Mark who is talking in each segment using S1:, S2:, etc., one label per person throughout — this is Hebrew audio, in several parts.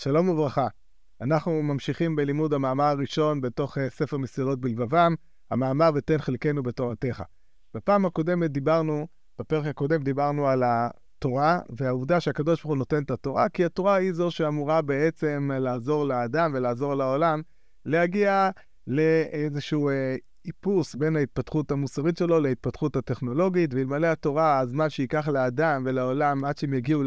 S1: שלום וברכה. אנחנו ממשיכים בלימוד המאמר הראשון בתוך אה, ספר מסירות בלבבם, המאמר ותן חלקנו בתורתך. בפעם הקודמת דיברנו, בפרק הקודם דיברנו על התורה, והעובדה שהקדוש ברוך הוא נותן את התורה, כי התורה היא זו שאמורה בעצם לעזור לאדם ולעזור לעולם להגיע לאיזשהו אה, איפוס בין ההתפתחות המוסרית שלו להתפתחות הטכנולוגית, ואלמלא התורה, הזמן שייקח לאדם ולעולם עד שהם יגיעו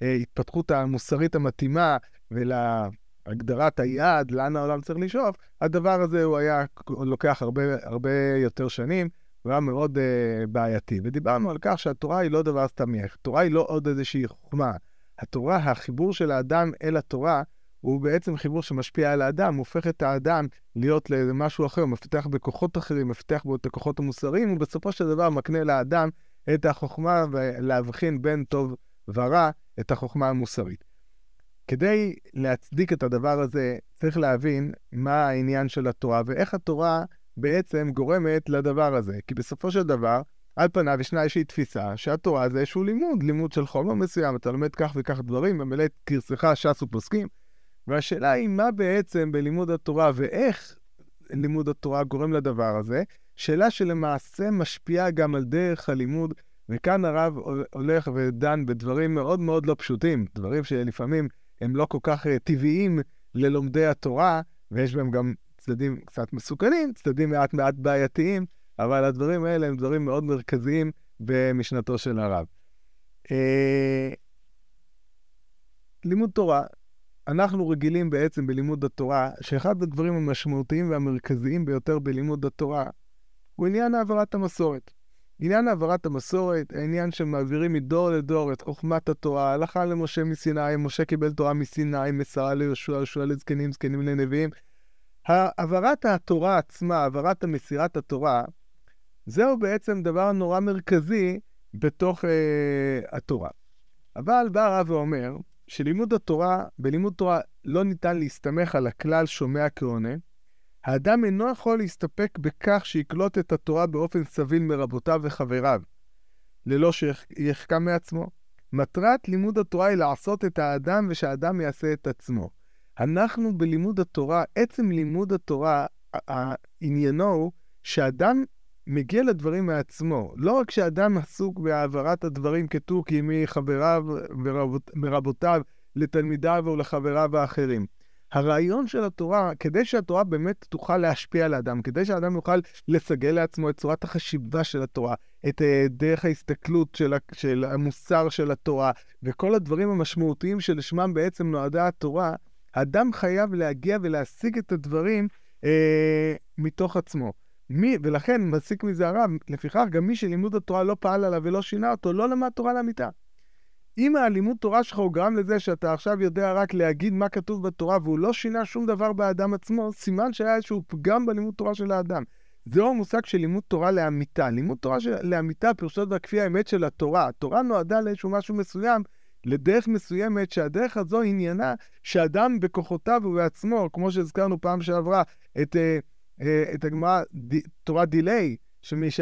S1: להתפתחות המוסרית המתאימה ולהגדרת היעד, לאן העולם צריך לשאוף, הדבר הזה הוא היה לוקח הרבה, הרבה יותר שנים, הוא היה מאוד uh, בעייתי. ודיברנו על כך שהתורה היא לא דבר סתמי, התורה היא לא עוד איזושהי חוכמה. התורה, החיבור של האדם אל התורה, הוא בעצם חיבור שמשפיע על האדם, הופך את האדם להיות למשהו אחר, מפתח בכוחות אחרים, מפתח בו את הכוחות המוסריים, ובסופו של דבר מקנה לאדם את החוכמה ולהבחין בין טוב ורע, את החוכמה המוסרית. כדי להצדיק את הדבר הזה, צריך להבין מה העניין של התורה ואיך התורה בעצם גורמת לדבר הזה. כי בסופו של דבר, על פניו ישנה איזושהי תפיסה שהתורה זה איזשהו לימוד, לימוד של חומר מסוים, אתה לומד כך וכך דברים, ממלא את כרסך ש"ס ופוסקים. והשאלה היא מה בעצם בלימוד התורה ואיך לימוד התורה גורם לדבר הזה, שאלה שלמעשה משפיעה גם על דרך הלימוד, וכאן הרב הולך ודן בדברים מאוד מאוד לא פשוטים, דברים שלפעמים הם לא כל כך אה, טבעיים ללומדי התורה, ויש בהם גם צדדים קצת מסוכנים, צדדים מעט מעט בעייתיים, אבל הדברים האלה הם דברים מאוד מרכזיים במשנתו של הרב. אה, לימוד תורה, אנחנו רגילים בעצם בלימוד התורה, שאחד הדברים המשמעותיים והמרכזיים ביותר בלימוד התורה הוא עניין העברת המסורת. עניין העברת המסורת, העניין שמעבירים מדור לדור את חוכמת התורה, הלכה למשה מסיני, משה קיבל תורה מסיני, מסרה ליהושע, יהושע לזקנים, זקנים לנביאים. העברת התורה עצמה, העברת המסירת התורה, זהו בעצם דבר נורא מרכזי בתוך אה, התורה. אבל בא הרב ואומר שלימוד התורה, בלימוד תורה לא ניתן להסתמך על הכלל שומע כעונה, האדם אינו יכול להסתפק בכך שיקלוט את התורה באופן סביל מרבותיו וחבריו, ללא שיחכם מעצמו. מטרת לימוד התורה היא לעשות את האדם ושהאדם יעשה את עצמו. אנחנו בלימוד התורה, עצם לימוד התורה, עניינו הוא שאדם מגיע לדברים מעצמו. לא רק שאדם עסוק בהעברת הדברים כתוכי מחבריו ורבותיו לתלמידיו ולחבריו האחרים. הרעיון של התורה, כדי שהתורה באמת תוכל להשפיע על האדם, כדי שהאדם יוכל לסגל לעצמו את צורת החשיבה של התורה, את uh, דרך ההסתכלות של, של המוסר של התורה, וכל הדברים המשמעותיים שלשמם בעצם נועדה התורה, האדם חייב להגיע ולהשיג את הדברים uh, מתוך עצמו. מי, ולכן מסיק מזה הרב, לפיכך גם מי שלימוד התורה לא פעל עליו ולא שינה אותו, לא למד תורה לאמיתה. אם הלימוד תורה שלך הוא גרם לזה שאתה עכשיו יודע רק להגיד מה כתוב בתורה והוא לא שינה שום דבר באדם עצמו, סימן שהיה איזשהו פגם בלימוד תורה של האדם. זהו המושג של לימוד תורה לאמיתה. לימוד תורה של... לאמיתה פירושו והכפי האמת של התורה. התורה נועדה לאיזשהו משהו מסוים, לדרך מסוימת, שהדרך הזו עניינה שאדם בכוחותיו ובעצמו, כמו שהזכרנו פעם שעברה, את, אה, אה, את הגמרא, תורה דיליי, שמי ש...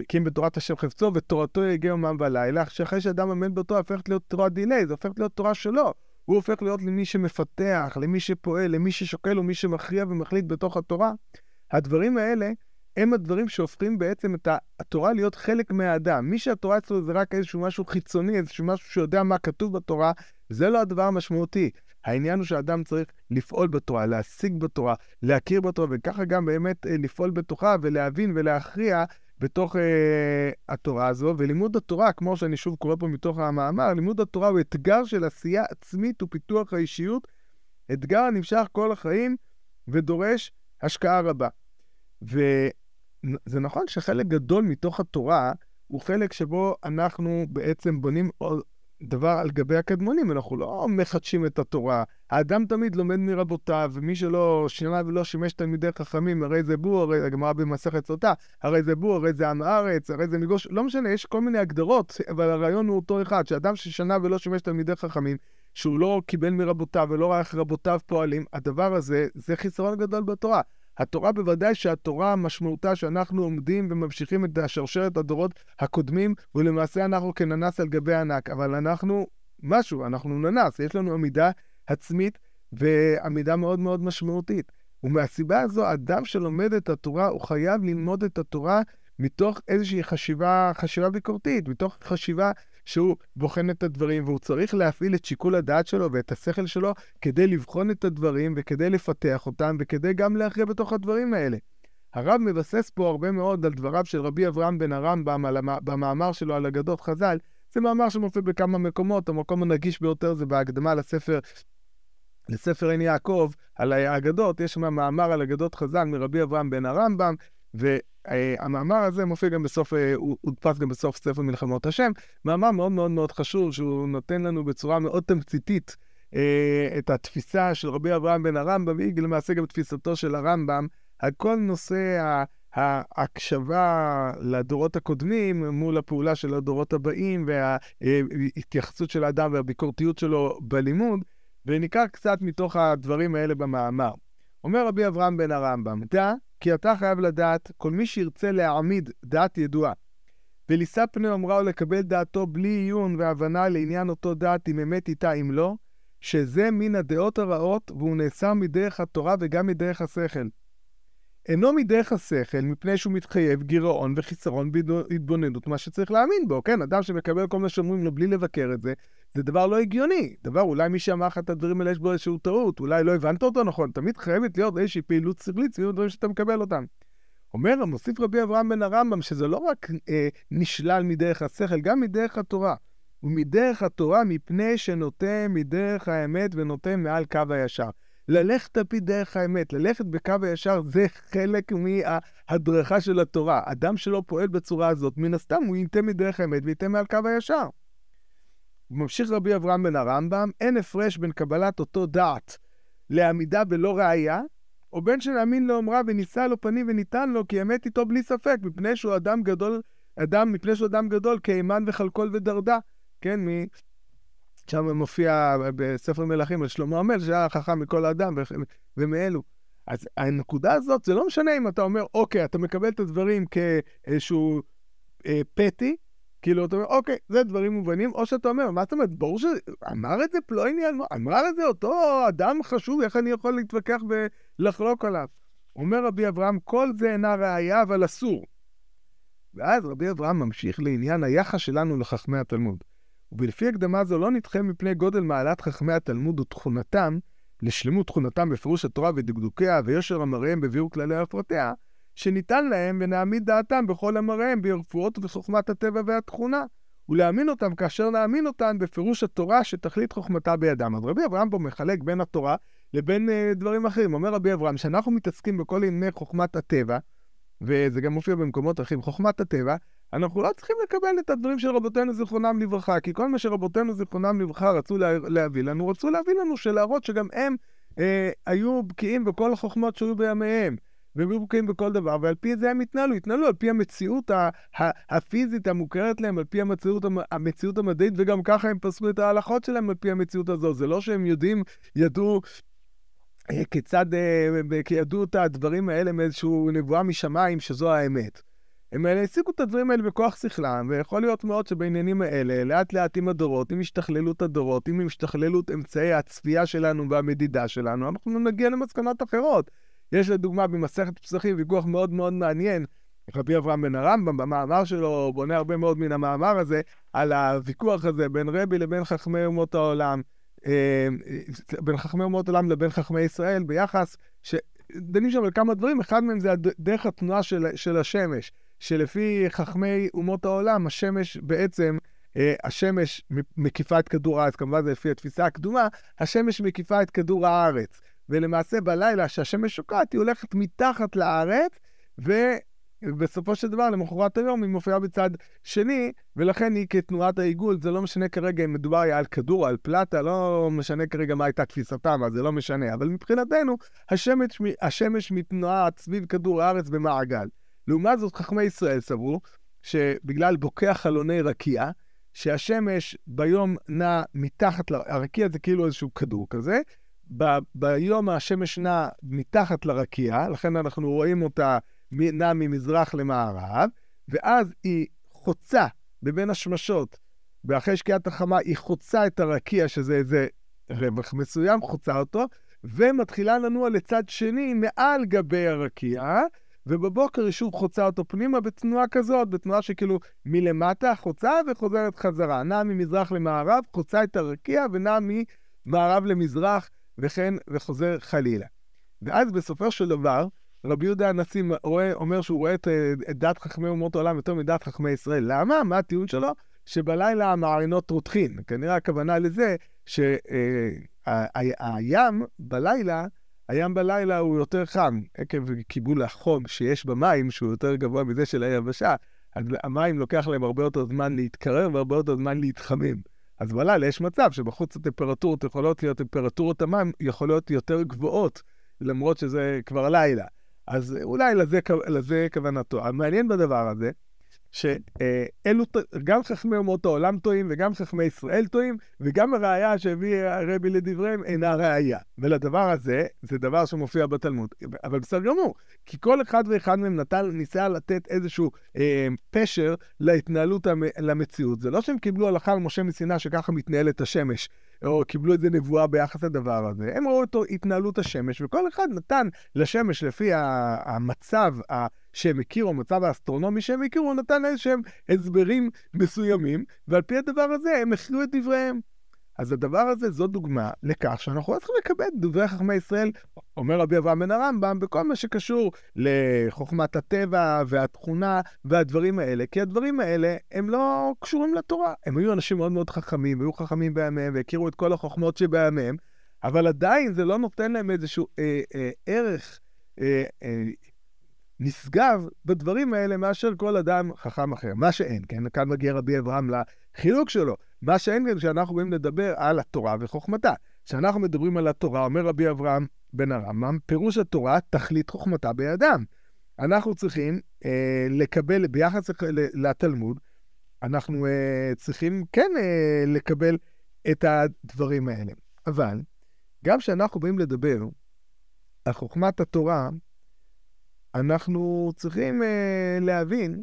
S1: הקים בתורת השם חפצו, ותורתו יגיע יומם ולילה, שאחרי שאדם עומד בתורה הופכת להיות תורה דילי, זה הופך להיות תורה שלו. הוא הופך להיות למי שמפתח, למי שפועל, למי ששוקל ומי שמכריע ומחליט בתוך התורה. הדברים האלה הם הדברים שהופכים בעצם את התורה להיות חלק מהאדם. מי שהתורה אצלו זה רק איזשהו משהו חיצוני, איזשהו משהו שיודע מה כתוב בתורה, זה לא הדבר המשמעותי. העניין הוא שאדם צריך לפעול בתורה, להשיג בתורה, להכיר בתורה, וככה גם באמת אה, לפעול בתוכה ולהבין ולהכריע בתוך אה, התורה הזו, ולימוד התורה, כמו שאני שוב קורא פה מתוך המאמר, לימוד התורה הוא אתגר של עשייה עצמית ופיתוח האישיות, אתגר הנמשך כל החיים ודורש השקעה רבה. וזה נכון שחלק גדול מתוך התורה הוא חלק שבו אנחנו בעצם בונים דבר על גבי הקדמונים, אנחנו לא מחדשים את התורה. האדם תמיד לומד מרבותיו, ומי שלא שינה ולא שימש תלמידי חכמים, הרי זה בור, הרי הגמרא במסכת סוטה, הרי זה בור, הרי זה עם הארץ, הרי זה מגוש, לא משנה, יש כל מיני הגדרות, אבל הרעיון הוא אותו אחד, שאדם ששנה ולא שימש תלמידי חכמים, שהוא לא קיבל מרבותיו ולא ראה איך רבותיו פועלים, הדבר הזה, זה חיסרון גדול בתורה. התורה בוודאי שהתורה משמעותה שאנחנו עומדים וממשיכים את השרשרת הדורות הקודמים, ולמעשה אנחנו כננס על גבי ענק, אבל אנחנו משהו, אנחנו ננס, יש לנו עמידה עצמית ועמידה מאוד מאוד משמעותית. ומהסיבה הזו, אדם שלומד את התורה, הוא חייב ללמוד את התורה מתוך איזושהי חשיבה, חשיבה ביקורתית, מתוך חשיבה שהוא בוחן את הדברים, והוא צריך להפעיל את שיקול הדעת שלו ואת השכל שלו כדי לבחון את הדברים וכדי לפתח אותם וכדי גם להכריע בתוך הדברים האלה. הרב מבסס פה הרבה מאוד על דבריו של רבי אברהם בן הרמב"ם במאמר שלו על אגדות חז"ל. זה מאמר שמופיע בכמה מקומות, המקום הנגיש ביותר זה בהקדמה לספר, לספר עין יעקב על האגדות, יש שם מאמר על אגדות חז"ל מרבי אברהם בן הרמב"ם, והמאמר הזה מופיע גם בסוף, אה, הוא הודפס גם בסוף ספר מלחמות השם, מאמר מאוד מאוד מאוד חשוב, שהוא נותן לנו בצורה מאוד תמציתית אה, את התפיסה של רבי אברהם בן הרמב"ם, והיא למעשה גם תפיסתו של הרמב"ם, על כל נושא ההקשבה לדורות הקודמים מול הפעולה של הדורות הבאים וההתייחסות של האדם והביקורתיות שלו בלימוד, וניקח קצת מתוך הדברים האלה במאמר. אומר רבי אברהם בן הרמב"ם, דע כי אתה חייב לדעת, כל מי שירצה להעמיד דעת ידועה, ולישא פני אומרה ולקבל דעתו בלי עיון והבנה לעניין אותו דעת אם אמת איתה אם לא, שזה מן הדעות הרעות והוא נאסר מדרך התורה וגם מדרך השכל. אינו מדרך השכל, מפני שהוא מתחייב גירעון וחיסרון בהתבוננות, מה שצריך להאמין בו, כן? אדם שמקבל כל מה שאומרים לו בלי לבקר את זה, זה דבר לא הגיוני. דבר, אולי מי שאמר לך את הדברים האלה יש בו איזושהי טעות, אולי לא הבנת אותו נכון. תמיד חייבת להיות איזושהי פעילות שכלית סביב הדברים שאתה מקבל אותם. אומר, מוסיף רבי אברהם בן הרמב"ם, שזה לא רק אה, נשלל מדרך השכל, גם מדרך התורה. ומדרך התורה מפני שנוטה מדרך האמת ונוטה מעל קו הישר. ללכת על פי דרך האמת, ללכת בקו הישר, זה חלק מההדרכה של התורה. אדם שלא פועל בצורה הזאת, מן הסתם הוא ינטה מדרך האמת וייטה מעל קו הישר. ממשיך רבי אברהם בן הרמב"ם, אין הפרש בין קבלת אותו דעת לעמידה בלא ראייה, או בין שנאמין לאומרה ונישא לו פנים וניתן לו, כי אמת איתו בלי ספק, מפני שהוא אדם גדול, אדם, מפני שהוא אדם גדול, כאימן וחלקול ודרדה, כן, מ... שם מופיע בספר מלכים על שלמה המלך, שהיה חכם מכל האדם ומאלו. אז הנקודה הזאת, זה לא משנה אם אתה אומר, אוקיי, אתה מקבל את הדברים כאיזשהו אה, פטי, כאילו, אתה אומר, אוקיי, זה דברים מובנים, או שאתה אומר, מה זאת אומרת, ברור שאמר את זה פלויני, אמר את זה אותו אדם חשוב, איך אני יכול להתווכח ולחלוק עליו? אומר רבי אברהם, כל זה אינה ראייה, אבל אסור. ואז רבי אברהם ממשיך לעניין היחס שלנו לחכמי התלמוד. ובלפי הקדמה זו לא נדחה מפני גודל מעלת חכמי התלמוד ותכונתם, לשלמות תכונתם בפירוש התורה ודקדוקיה ויושר אמריהם בביאור כללי הפרטיה, שניתן להם ונעמיד דעתם בכל אמריהם ברפואות ובחוכמת הטבע והתכונה, ולהאמין אותם כאשר נאמין אותן בפירוש התורה שתכלית חוכמתה בידם. אז רבי אברהם פה מחלק בין התורה לבין uh, דברים אחרים. אומר רבי אברהם, שאנחנו מתעסקים בכל ענייני חוכמת הטבע, וזה גם מופיע במקומות אחרים, חוכמת הטבע, אנחנו לא צריכים לקבל את הדברים של רבותינו זיכרונם לברכה, כי כל מה שרבותינו זיכרונם לברכה רצו לה, להביא לנו, רצו להביא לנו שלהראות שגם הם אה, היו בקיאים בכל החוכמות שהיו בימיהם. והם היו בקיאים בכל דבר, ועל פי זה הם התנהלו, התנהלו על פי המציאות הפיזית המוכרת להם, על פי המציאות, המציאות המדעית, וגם ככה הם פסקו את ההלכות שלהם על פי המציאות הזו. זה לא שהם יודעים, ידעו אה, כיצד, אה, ידעו את הדברים האלה מאיזושהי נבואה משמיים, שזו האמת. הם השיגו את הדברים האלה בכוח שכלם, ויכול להיות מאוד שבעניינים האלה, לאט לאט עם הדורות, עם השתכללות הדורות, עם השתכללות אמצעי הצפייה שלנו והמדידה שלנו, אנחנו נגיע למסקנות אחרות. יש לדוגמה במסכת פסחים ויכוח מאוד מאוד מעניין, רבי אברהם בן הרמב"ם במאמר שלו בונה הרבה מאוד מן המאמר הזה, על הוויכוח הזה בין רבי לבין חכמי אומות העולם, אה, בין חכמי אומות העולם לבין חכמי ישראל ביחס, שדנים שם על כמה דברים, אחד מהם זה דרך התנועה של, של השמש. שלפי חכמי אומות העולם, השמש בעצם, אה, השמש מקיפה את כדור הארץ, כמובן זה לפי התפיסה הקדומה, השמש מקיפה את כדור הארץ. ולמעשה בלילה שהשמש שוקעת, היא הולכת מתחת לארץ, ובסופו של דבר, למחרת היום היא מופיעה בצד שני, ולכן היא כתנועת העיגול, זה לא משנה כרגע אם מדובר היה על כדור או על פלטה, לא משנה כרגע מה הייתה תפיסתם, אז זה לא משנה. אבל מבחינתנו, השמש, השמש מתנועת סביב כדור הארץ במעגל. לעומת זאת, חכמי ישראל סברו שבגלל בוקע חלוני רקיע, שהשמש ביום נע מתחת, הרקיע זה כאילו איזשהו כדור כזה, ב- ביום השמש נע מתחת לרקיע, לכן אנחנו רואים אותה נע ממזרח למערב, ואז היא חוצה בבין השמשות, ואחרי שקיעת החמה היא חוצה את הרקיע, שזה איזה רווח מסוים, חוצה אותו, ומתחילה לנוע לצד שני מעל גבי הרקיע, ובבוקר היא שוב חוצה אותו פנימה בתנועה כזאת, בתנועה שכאילו מלמטה חוצה וחוזרת חזרה. נעה ממזרח למערב, חוצה את הרקיע ונעה ממערב למזרח, וכן וחוזר חלילה. ואז בסופו של דבר, רבי יהודה הנשיא רואה, אומר שהוא רואה את, את דת חכמי אומות העולם יותר מדת חכמי ישראל. למה? מה הטיעון שלו? שבלילה המעיינות רותחין. כנראה הכוונה לזה שהים אה, בלילה, הים בלילה הוא יותר חם, עקב קיבול החום שיש במים, שהוא יותר גבוה מזה של היבשה, אז המים לוקח להם הרבה יותר זמן להתקרר והרבה יותר זמן להתחמם. אז בלילה יש מצב שבחוץ הטמפרטורות יכולות להיות, טמפרטורות המים יכולות יותר גבוהות, למרות שזה כבר לילה. אז אולי לזה, לזה כוונתו. המעניין בדבר הזה, שאלו, גם חכמי אומות העולם טועים, וגם חכמי ישראל טועים, וגם הראייה שהביא הרבי לדבריהם אינה ראייה. ולדבר הזה, זה דבר שמופיע בתלמוד. אבל בסדר גמור, כי כל אחד ואחד מהם נטל, ניסה לתת איזשהו אה, פשר להתנהלות, המ, למציאות. זה לא שהם קיבלו הלכה על משה מסיני שככה מתנהלת השמש. או קיבלו איזה נבואה ביחס לדבר הזה. הם ראו את התנהלות השמש, וכל אחד נתן לשמש לפי המצב שהם הכירו, המצב האסטרונומי שהם הכירו, הוא נתן איזשהם הסברים מסוימים, ועל פי הדבר הזה הם הכריעו את דבריהם. אז הדבר הזה זו דוגמה לכך שאנחנו לא צריכים לקבל דברי חכמי ישראל, אומר רבי אברהם בן הרמב"ם, בכל מה שקשור לחוכמת הטבע והתכונה והדברים האלה, כי הדברים האלה הם לא קשורים לתורה. הם היו אנשים מאוד מאוד חכמים, היו חכמים בימיהם והכירו את כל החוכמות שבימיהם, אבל עדיין זה לא נותן להם איזשהו אה, אה, ערך אה, אה, נשגב בדברים האלה מאשר כל אדם חכם אחר. מה שאין, כן? כאן מגיע רבי אברהם לחילוק שלו. מה שאין כאן כשאנחנו באים לדבר על התורה וחוכמתה. כשאנחנו מדברים על התורה, אומר רבי אברהם בן הרמב"ם, פירוש התורה, תכלית חוכמתה בידם. אנחנו צריכים אה, לקבל, ביחס לתלמוד, אנחנו אה, צריכים כן אה, לקבל את הדברים האלה. אבל גם כשאנחנו באים לדבר על חוכמת התורה, אנחנו צריכים uh, להבין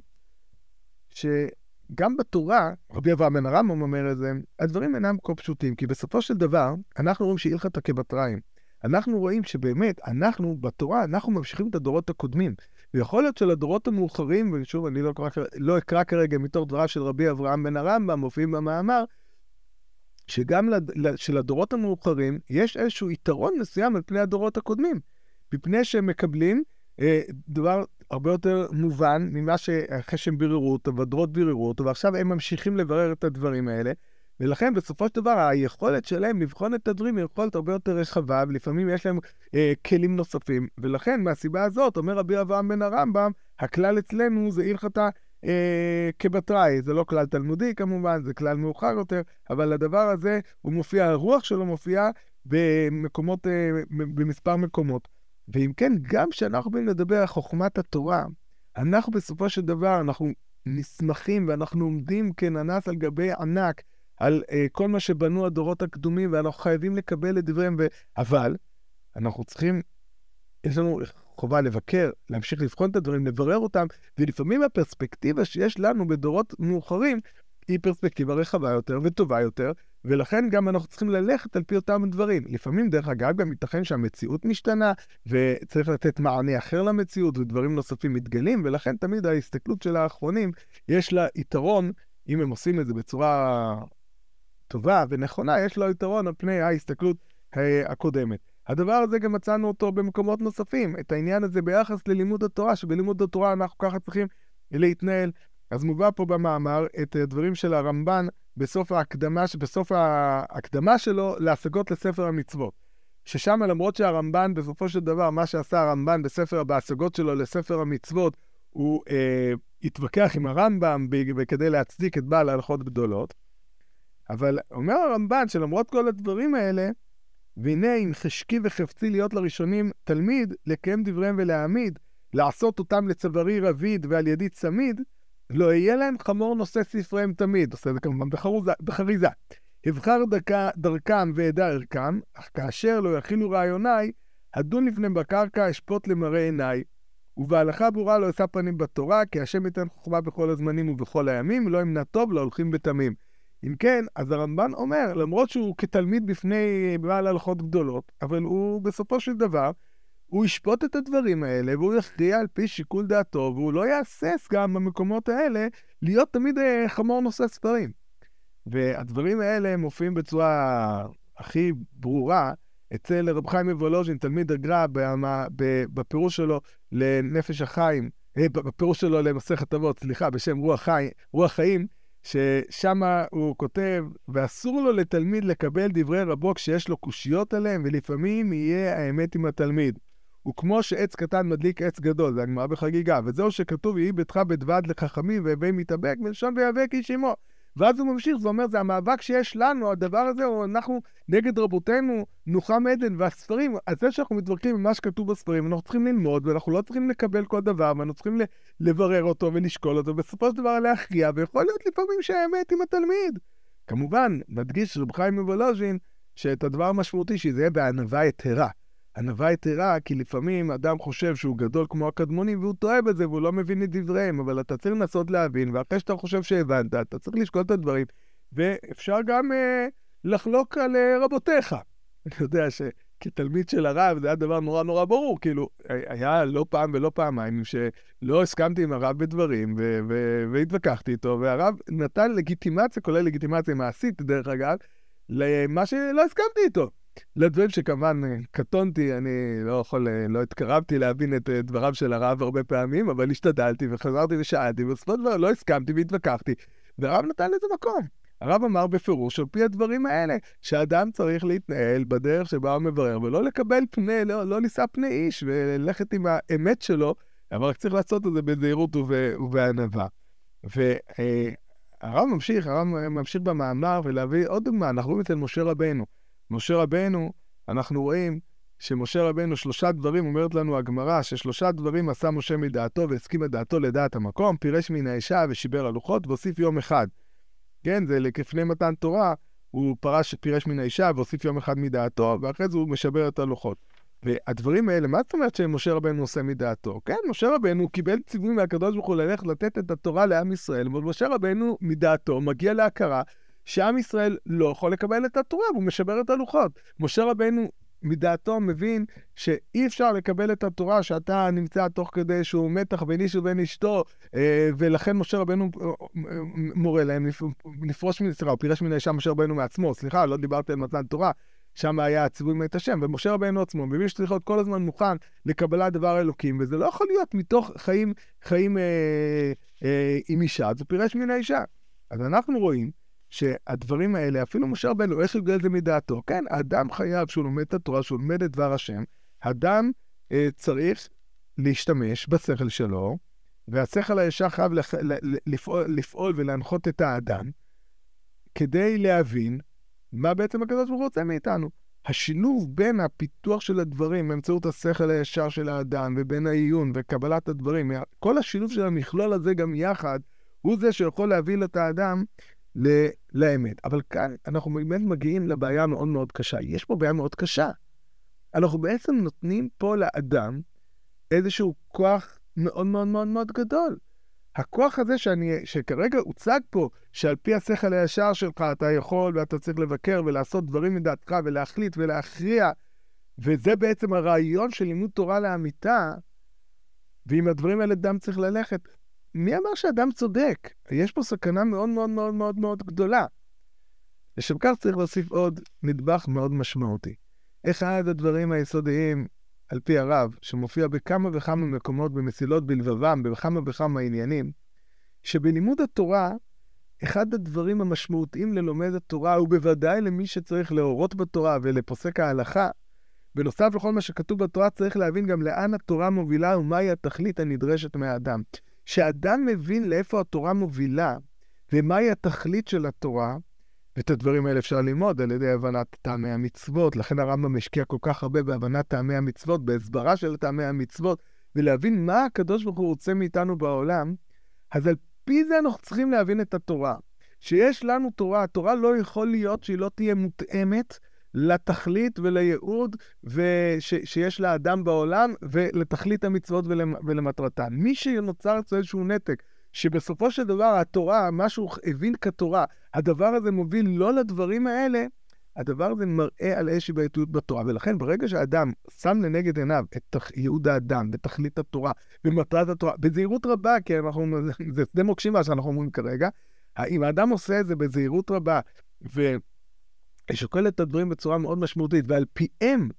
S1: שגם בתורה, רבי אברהם בן הרמב"ם אומר את זה, הדברים אינם כה פשוטים, כי בסופו של דבר, אנחנו רואים שהלכתא כבתריים. אנחנו רואים שבאמת, אנחנו, בתורה, אנחנו ממשיכים את הדורות הקודמים. ויכול להיות שלדורות המאוחרים, ושוב, אני לא אקרא, לא אקרא כרגע מתוך דבריו של רבי אברהם בן הרמב"ם, מופיעים במאמר, שגם לד... שלדורות המאוחרים יש איזשהו יתרון מסוים על פני הדורות הקודמים, מפני שהם מקבלים אה, דבר הרבה יותר מובן ממה שאחרי שהם ביררו אותו, והדורות ביררו אותו, ועכשיו הם ממשיכים לברר את הדברים האלה. ולכן בסופו של דבר היכולת שלהם לבחון את הדברים היא יכולת הרבה יותר רחבה, ולפעמים יש להם אה, כלים נוספים. ולכן מהסיבה הזאת, אומר רבי אברהם בן הרמב"ם, הכלל אצלנו זה הלכתה אה, כבתראי. זה לא כלל תלמודי כמובן, זה כלל מאוחר יותר, אבל הדבר הזה, הוא מופיע, הרוח שלו מופיעה במקומות, אה, במספר מקומות. ואם כן, גם כשאנחנו באים לדבר על חוכמת התורה, אנחנו בסופו של דבר, אנחנו נסמכים ואנחנו עומדים כננס על גבי ענק על uh, כל מה שבנו הדורות הקדומים, ואנחנו חייבים לקבל את דבריהם, ו... אבל אנחנו צריכים, יש לנו חובה לבקר, להמשיך לבחון את הדברים, לברר אותם, ולפעמים הפרספקטיבה שיש לנו בדורות מאוחרים היא פרספקטיבה רחבה יותר וטובה יותר, ולכן גם אנחנו צריכים ללכת על פי אותם דברים. לפעמים, דרך אגב, גם ייתכן שהמציאות משתנה, וצריך לתת מענה אחר למציאות, ודברים נוספים מתגלים, ולכן תמיד ההסתכלות של האחרונים, יש לה יתרון, אם הם עושים את זה בצורה טובה ונכונה, יש לה יתרון על פני ההסתכלות הקודמת. הדבר הזה גם מצאנו אותו במקומות נוספים, את העניין הזה ביחס ללימוד התורה, שבלימוד התורה אנחנו ככה צריכים להתנהל. אז מובא פה במאמר את הדברים של הרמב"ן בסוף ההקדמה, בסוף ההקדמה שלו להשגות לספר המצוות. ששם למרות שהרמב"ן בסופו של דבר, מה שעשה הרמב"ן בספר, בהשגות שלו לספר המצוות, הוא אה, התווכח עם הרמב"ם כדי להצדיק את בעל ההלכות גדולות. אבל אומר הרמב"ן שלמרות כל הדברים האלה, והנה אם חשקי וחפצי להיות לראשונים תלמיד, לקיים דבריהם ולהעמיד, לעשות אותם לצווארי רביד ועל ידי צמיד, לא יהיה להם חמור נושא ספריהם תמיד, עושה את זה כמובן בחריזה. אבחר דקה, דרכם ואדע ערכם, אך כאשר לא יכילו רעיוני, הדון לפניהם בקרקע, אשפוט למראה עיניי. ובהלכה ברורה לא אשא פנים בתורה, כי השם ייתן חוכמה בכל הזמנים ובכל הימים, לא ימנע טוב להולכים בתמים. אם כן, אז הרמב"ן אומר, למרות שהוא כתלמיד בפני בעל הלכות גדולות, אבל הוא בסופו של דבר, הוא ישפוט את הדברים האלה, והוא יכריע על פי שיקול דעתו, והוא לא יהסס גם במקומות האלה להיות תמיד אה, חמור נושא ספרים. והדברים האלה מופיעים בצורה הכי ברורה אצל רב חיים מוולוז'ין, תלמיד הגר"א, בפירוש שלו לנפש החיים, אה, בפירוש שלו למסכת אבות, סליחה, בשם רוח, חי, רוח חיים, ששם הוא כותב, ואסור לו לתלמיד לקבל דברי רבו כשיש לו קושיות עליהם, ולפעמים יהיה האמת עם התלמיד. וכמו שעץ קטן מדליק עץ גדול, זה הגמרא בחגיגה, וזהו שכתוב, יהי ביתך בדבד לחכמים והווי מתאבק, מלשון ויאבק איש עמו. ואז הוא ממשיך ואומר, זה המאבק שיש לנו, הדבר הזה, או אנחנו נגד רבותינו, נוחם עדן והספרים, אז זה שאנחנו מתווכחים עם מה שכתוב בספרים, אנחנו צריכים ללמוד, ואנחנו לא צריכים לקבל כל דבר, ואנחנו צריכים לברר אותו ולשקול אותו, ובסופו של דבר להכריע, ויכול להיות לפעמים שהאמת עם התלמיד. כמובן, נדגיש רב חיים מוולוז'ין, שאת הדבר המשמעותי, שזה יהיה בענווה יתרה. ענווה יתרה, כי לפעמים אדם חושב שהוא גדול כמו הקדמונים, והוא טועה בזה, והוא לא מבין את דבריהם, אבל אתה צריך לנסות להבין, ואחרי שאתה חושב שהבנת, אתה צריך לשקול את הדברים, ואפשר גם אה, לחלוק על אה, רבותיך. אני יודע שכתלמיד של הרב זה היה דבר נורא נורא ברור, כאילו, היה לא פעם ולא פעמיים שלא הסכמתי עם הרב בדברים, והתווכחתי איתו, והרב נתן לגיטימציה, כולל לגיטימציה מעשית, דרך אגב, למה שלא הסכמתי איתו. לדברים שכמובן אה, קטונתי, אני לא יכול, אה, לא התקרבתי להבין את אה, דבריו של הרב הרבה פעמים, אבל השתדלתי וחזרתי ושאלתי, ובסופו של דבר לא הסכמתי והתווכחתי, והרב נתן לזה מקום. הרב אמר בפירוש, על פי הדברים האלה, שאדם צריך להתנהל בדרך שבה הוא מברר, ולא לקבל פני, לא, לא לישא פני איש, וללכת עם האמת שלו, אבל רק צריך לעשות את זה בזהירות ובענווה. והרב ממשיך, הרב ממשיך במאמר ולהביא עוד דוגמה, אנחנו רואים אצל משה רבנו. משה רבנו, אנחנו רואים שמשה רבנו, שלושה דברים, אומרת לנו הגמרא, ששלושה דברים עשה משה מדעתו והסכים את דעתו לדעת המקום, פירש מן האישה ושיבר הלוחות, והוסיף יום אחד. כן, זה לפני מתן תורה, הוא פרש, פירש מן האישה והוסיף יום אחד מדעתו, ואחרי זה הוא משבר את הלוחות. והדברים האלה, מה זאת אומרת שמשה רבנו עושה מדעתו? כן, משה רבנו קיבל ציווי מהקדוש ברוך הוא ללכת לתת את התורה לעם ישראל, אבל משה רבנו מדעתו מגיע להכרה שעם ישראל לא יכול לקבל את התורה, והוא משבר את הלוחות. משה רבנו מדעתו מבין שאי אפשר לקבל את התורה שאתה נמצא תוך כדי שהוא מתח בין איש ובין אשתו, אה, ולכן משה רבנו אה, מורה להם לפרוש מן, סליחה, הוא פירש מן האישה משה רבנו מעצמו, סליחה, לא דיברתי על מתן תורה, שם היה הציווי מאת השם, ומשה רבנו עצמו מבין שצריך להיות כל הזמן מוכן לקבלת דבר אלוקים, וזה לא יכול להיות מתוך חיים, חיים אה, אה, עם אישה, זה פירש מן האישה. אז אנחנו רואים שהדברים האלה, אפילו משה רבנו, איך את זה מדעתו? כן, האדם חייב, שהוא לומד את התורה, שהוא לומד את דבר השם, אדם אה, צריך להשתמש בשכל שלו, והשכל הישר חייב לפ... לפעול, לפעול ולהנחות את האדם, כדי להבין מה בעצם הקדוש ברוך הוא רוצה מאיתנו. השילוב בין הפיתוח של הדברים באמצעות השכל הישר של האדם ובין העיון וקבלת הדברים, כל השילוב של המכלול הזה גם יחד, הוא זה שיכול להביא את האדם לאמת. אבל כאן אנחנו באמת מגיעים לבעיה מאוד מאוד קשה. יש פה בעיה מאוד קשה. אנחנו בעצם נותנים פה לאדם איזשהו כוח מאוד מאוד מאוד מאוד גדול. הכוח הזה שאני, שכרגע הוצג פה, שעל פי השכל הישר שלך אתה יכול ואתה צריך לבקר ולעשות דברים מדעתך ולהחליט ולהכריע, וזה בעצם הרעיון של לימוד תורה לאמיתה, ועם הדברים האלה דם צריך ללכת. מי אמר שאדם צודק? יש פה סכנה מאוד מאוד מאוד מאוד מאוד גדולה. לשם כך צריך להוסיף עוד נדבך מאוד משמעותי. אחד הדברים היסודיים, על פי הרב, שמופיע בכמה וכמה מקומות במסילות בלבבם, בכמה וכמה עניינים, שבלימוד התורה, אחד הדברים המשמעותיים ללומד התורה, ובוודאי למי שצריך להורות בתורה ולפוסק ההלכה, בנוסף לכל מה שכתוב בתורה, צריך להבין גם לאן התורה מובילה ומהי התכלית הנדרשת מהאדם. כשאדם מבין לאיפה התורה מובילה ומהי התכלית של התורה, ואת הדברים האלה אפשר ללמוד על ידי הבנת טעמי המצוות, לכן הרמב"ם משקיע כל כך הרבה בהבנת טעמי המצוות, בהסברה של טעמי המצוות, ולהבין מה הקדוש ברוך הוא רוצה מאיתנו בעולם, אז על פי זה אנחנו צריכים להבין את התורה. שיש לנו תורה, התורה לא יכול להיות שהיא לא תהיה מותאמת לתכלית ולייעוד וש, שיש לאדם בעולם ולתכלית המצוות ולמטרתן. מי שנוצר אצלו איזשהו נתק, שבסופו של דבר התורה, מה שהוא הבין כתורה, הדבר הזה מוביל לא לדברים האלה, הדבר הזה מראה על איזושהי בעייתיות בתורה. ולכן ברגע שאדם שם לנגד עיניו את ייעוד האדם ותכלית התורה ומטרת התורה, בזהירות רבה, כי אנחנו, זה שדה מוקשים מה שאנחנו אומרים כרגע, אם האדם עושה את זה בזהירות רבה ושוקל את הדברים בצורה מאוד משמעותית, ועל פיהם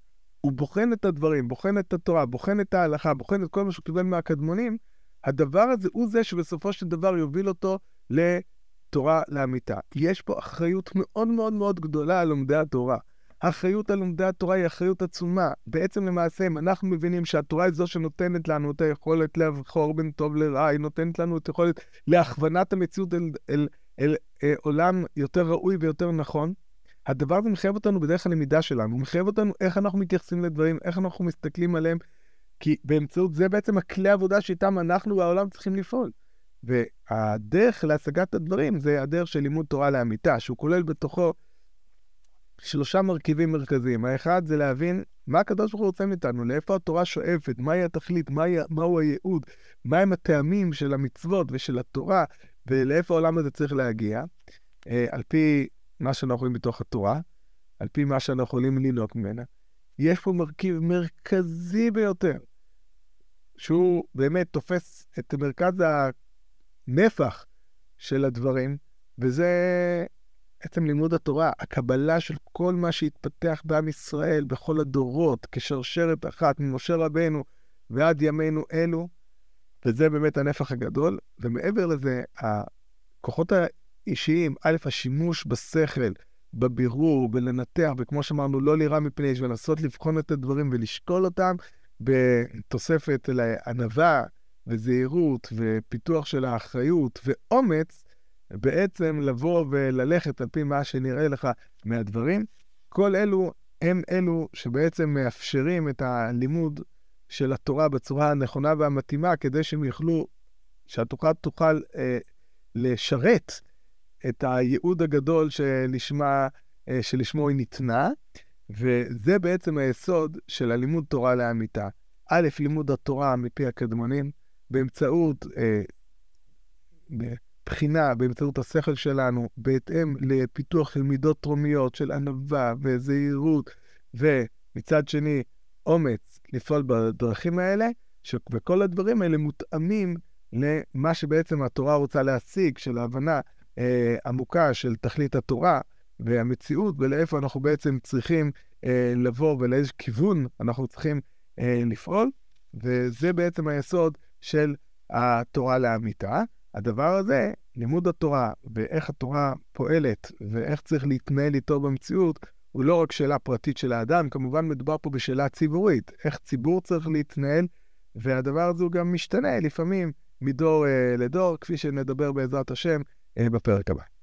S1: הוא בוחן את הדברים, בוחן את התורה, בוחן את ההלכה, בוחן את כל מה שהוא קיבל מהקדמונים, הדבר הזה הוא זה שבסופו של דבר יוביל אותו לתורה לאמיתה. יש פה אחריות מאוד מאוד מאוד גדולה על לומדי התורה. האחריות על לומדי התורה היא אחריות עצומה. בעצם למעשה, אם אנחנו מבינים שהתורה היא זו שנותנת לנו את היכולת לבחור בין טוב לרע, היא נותנת לנו את היכולת להכוונת המציאות אל, אל, אל, אל אל עולם יותר ראוי ויותר נכון, הדבר הזה מחייב אותנו בדרך הלמידה שלנו, הוא מחייב אותנו איך אנחנו מתייחסים לדברים, איך אנחנו מסתכלים עליהם, כי באמצעות זה בעצם הכלי עבודה שאיתם אנחנו והעולם צריכים לפעול. והדרך להשגת הדברים זה הדרך של לימוד תורה לאמיתה, שהוא כולל בתוכו שלושה מרכיבים מרכזיים. האחד זה להבין מה הקדוש ברוך הוא רוצה מאיתנו, לאיפה התורה שואפת, מהי התכלית, מהי, מהו הייעוד, מהם הטעמים של המצוות ושל התורה, ולאיפה העולם הזה צריך להגיע, אה, על פי מה שאנחנו רואים בתוך התורה, על פי מה שאנחנו יכולים לנהוג ממנה. יש פה מרכיב מרכזי ביותר, שהוא באמת תופס את מרכז הנפח של הדברים, וזה עצם לימוד התורה, הקבלה של כל מה שהתפתח בעם ישראל בכל הדורות, כשרשרת אחת ממשה רבנו ועד ימינו אלו, וזה באמת הנפח הגדול. ומעבר לזה, הכוחות האישיים, א', השימוש בשכל, בבירור, בלנתח, וכמו שאמרנו, לא לירה מפני איש, ולנסות לבחון את הדברים ולשקול אותם בתוספת לענווה וזהירות ופיתוח של האחריות ואומץ, בעצם לבוא וללכת על פי מה שנראה לך מהדברים. כל אלו הם אלו שבעצם מאפשרים את הלימוד של התורה בצורה הנכונה והמתאימה, כדי שהם יוכלו, שהתורה תוכל אה, לשרת את הייעוד הגדול שלשמה, אה, שלשמו היא ניתנה, וזה בעצם היסוד של הלימוד תורה לאמיתה. א', לימוד התורה מפי הקדמונים, באמצעות אה, בחינה, באמצעות השכל שלנו, בהתאם לפיתוח של מידות תרומיות, של ענווה וזהירות, ומצד שני, אומץ לפעול בדרכים האלה, וכל הדברים האלה מותאמים למה שבעצם התורה רוצה להשיג, של ההבנה אה, עמוקה של תכלית התורה והמציאות, ולאיפה אנחנו בעצם צריכים אה, לבוא ולאיזה כיוון אנחנו צריכים אה, לפעול, וזה בעצם היסוד של התורה לאמיתה. הדבר הזה, לימוד התורה ואיך התורה פועלת ואיך צריך להתנהל איתו במציאות, הוא לא רק שאלה פרטית של האדם, כמובן מדובר פה בשאלה ציבורית, איך ציבור צריך להתנהל, והדבר הזה הוא גם משתנה לפעמים מדור uh, לדור, כפי שנדבר בעזרת השם בפרק הבא.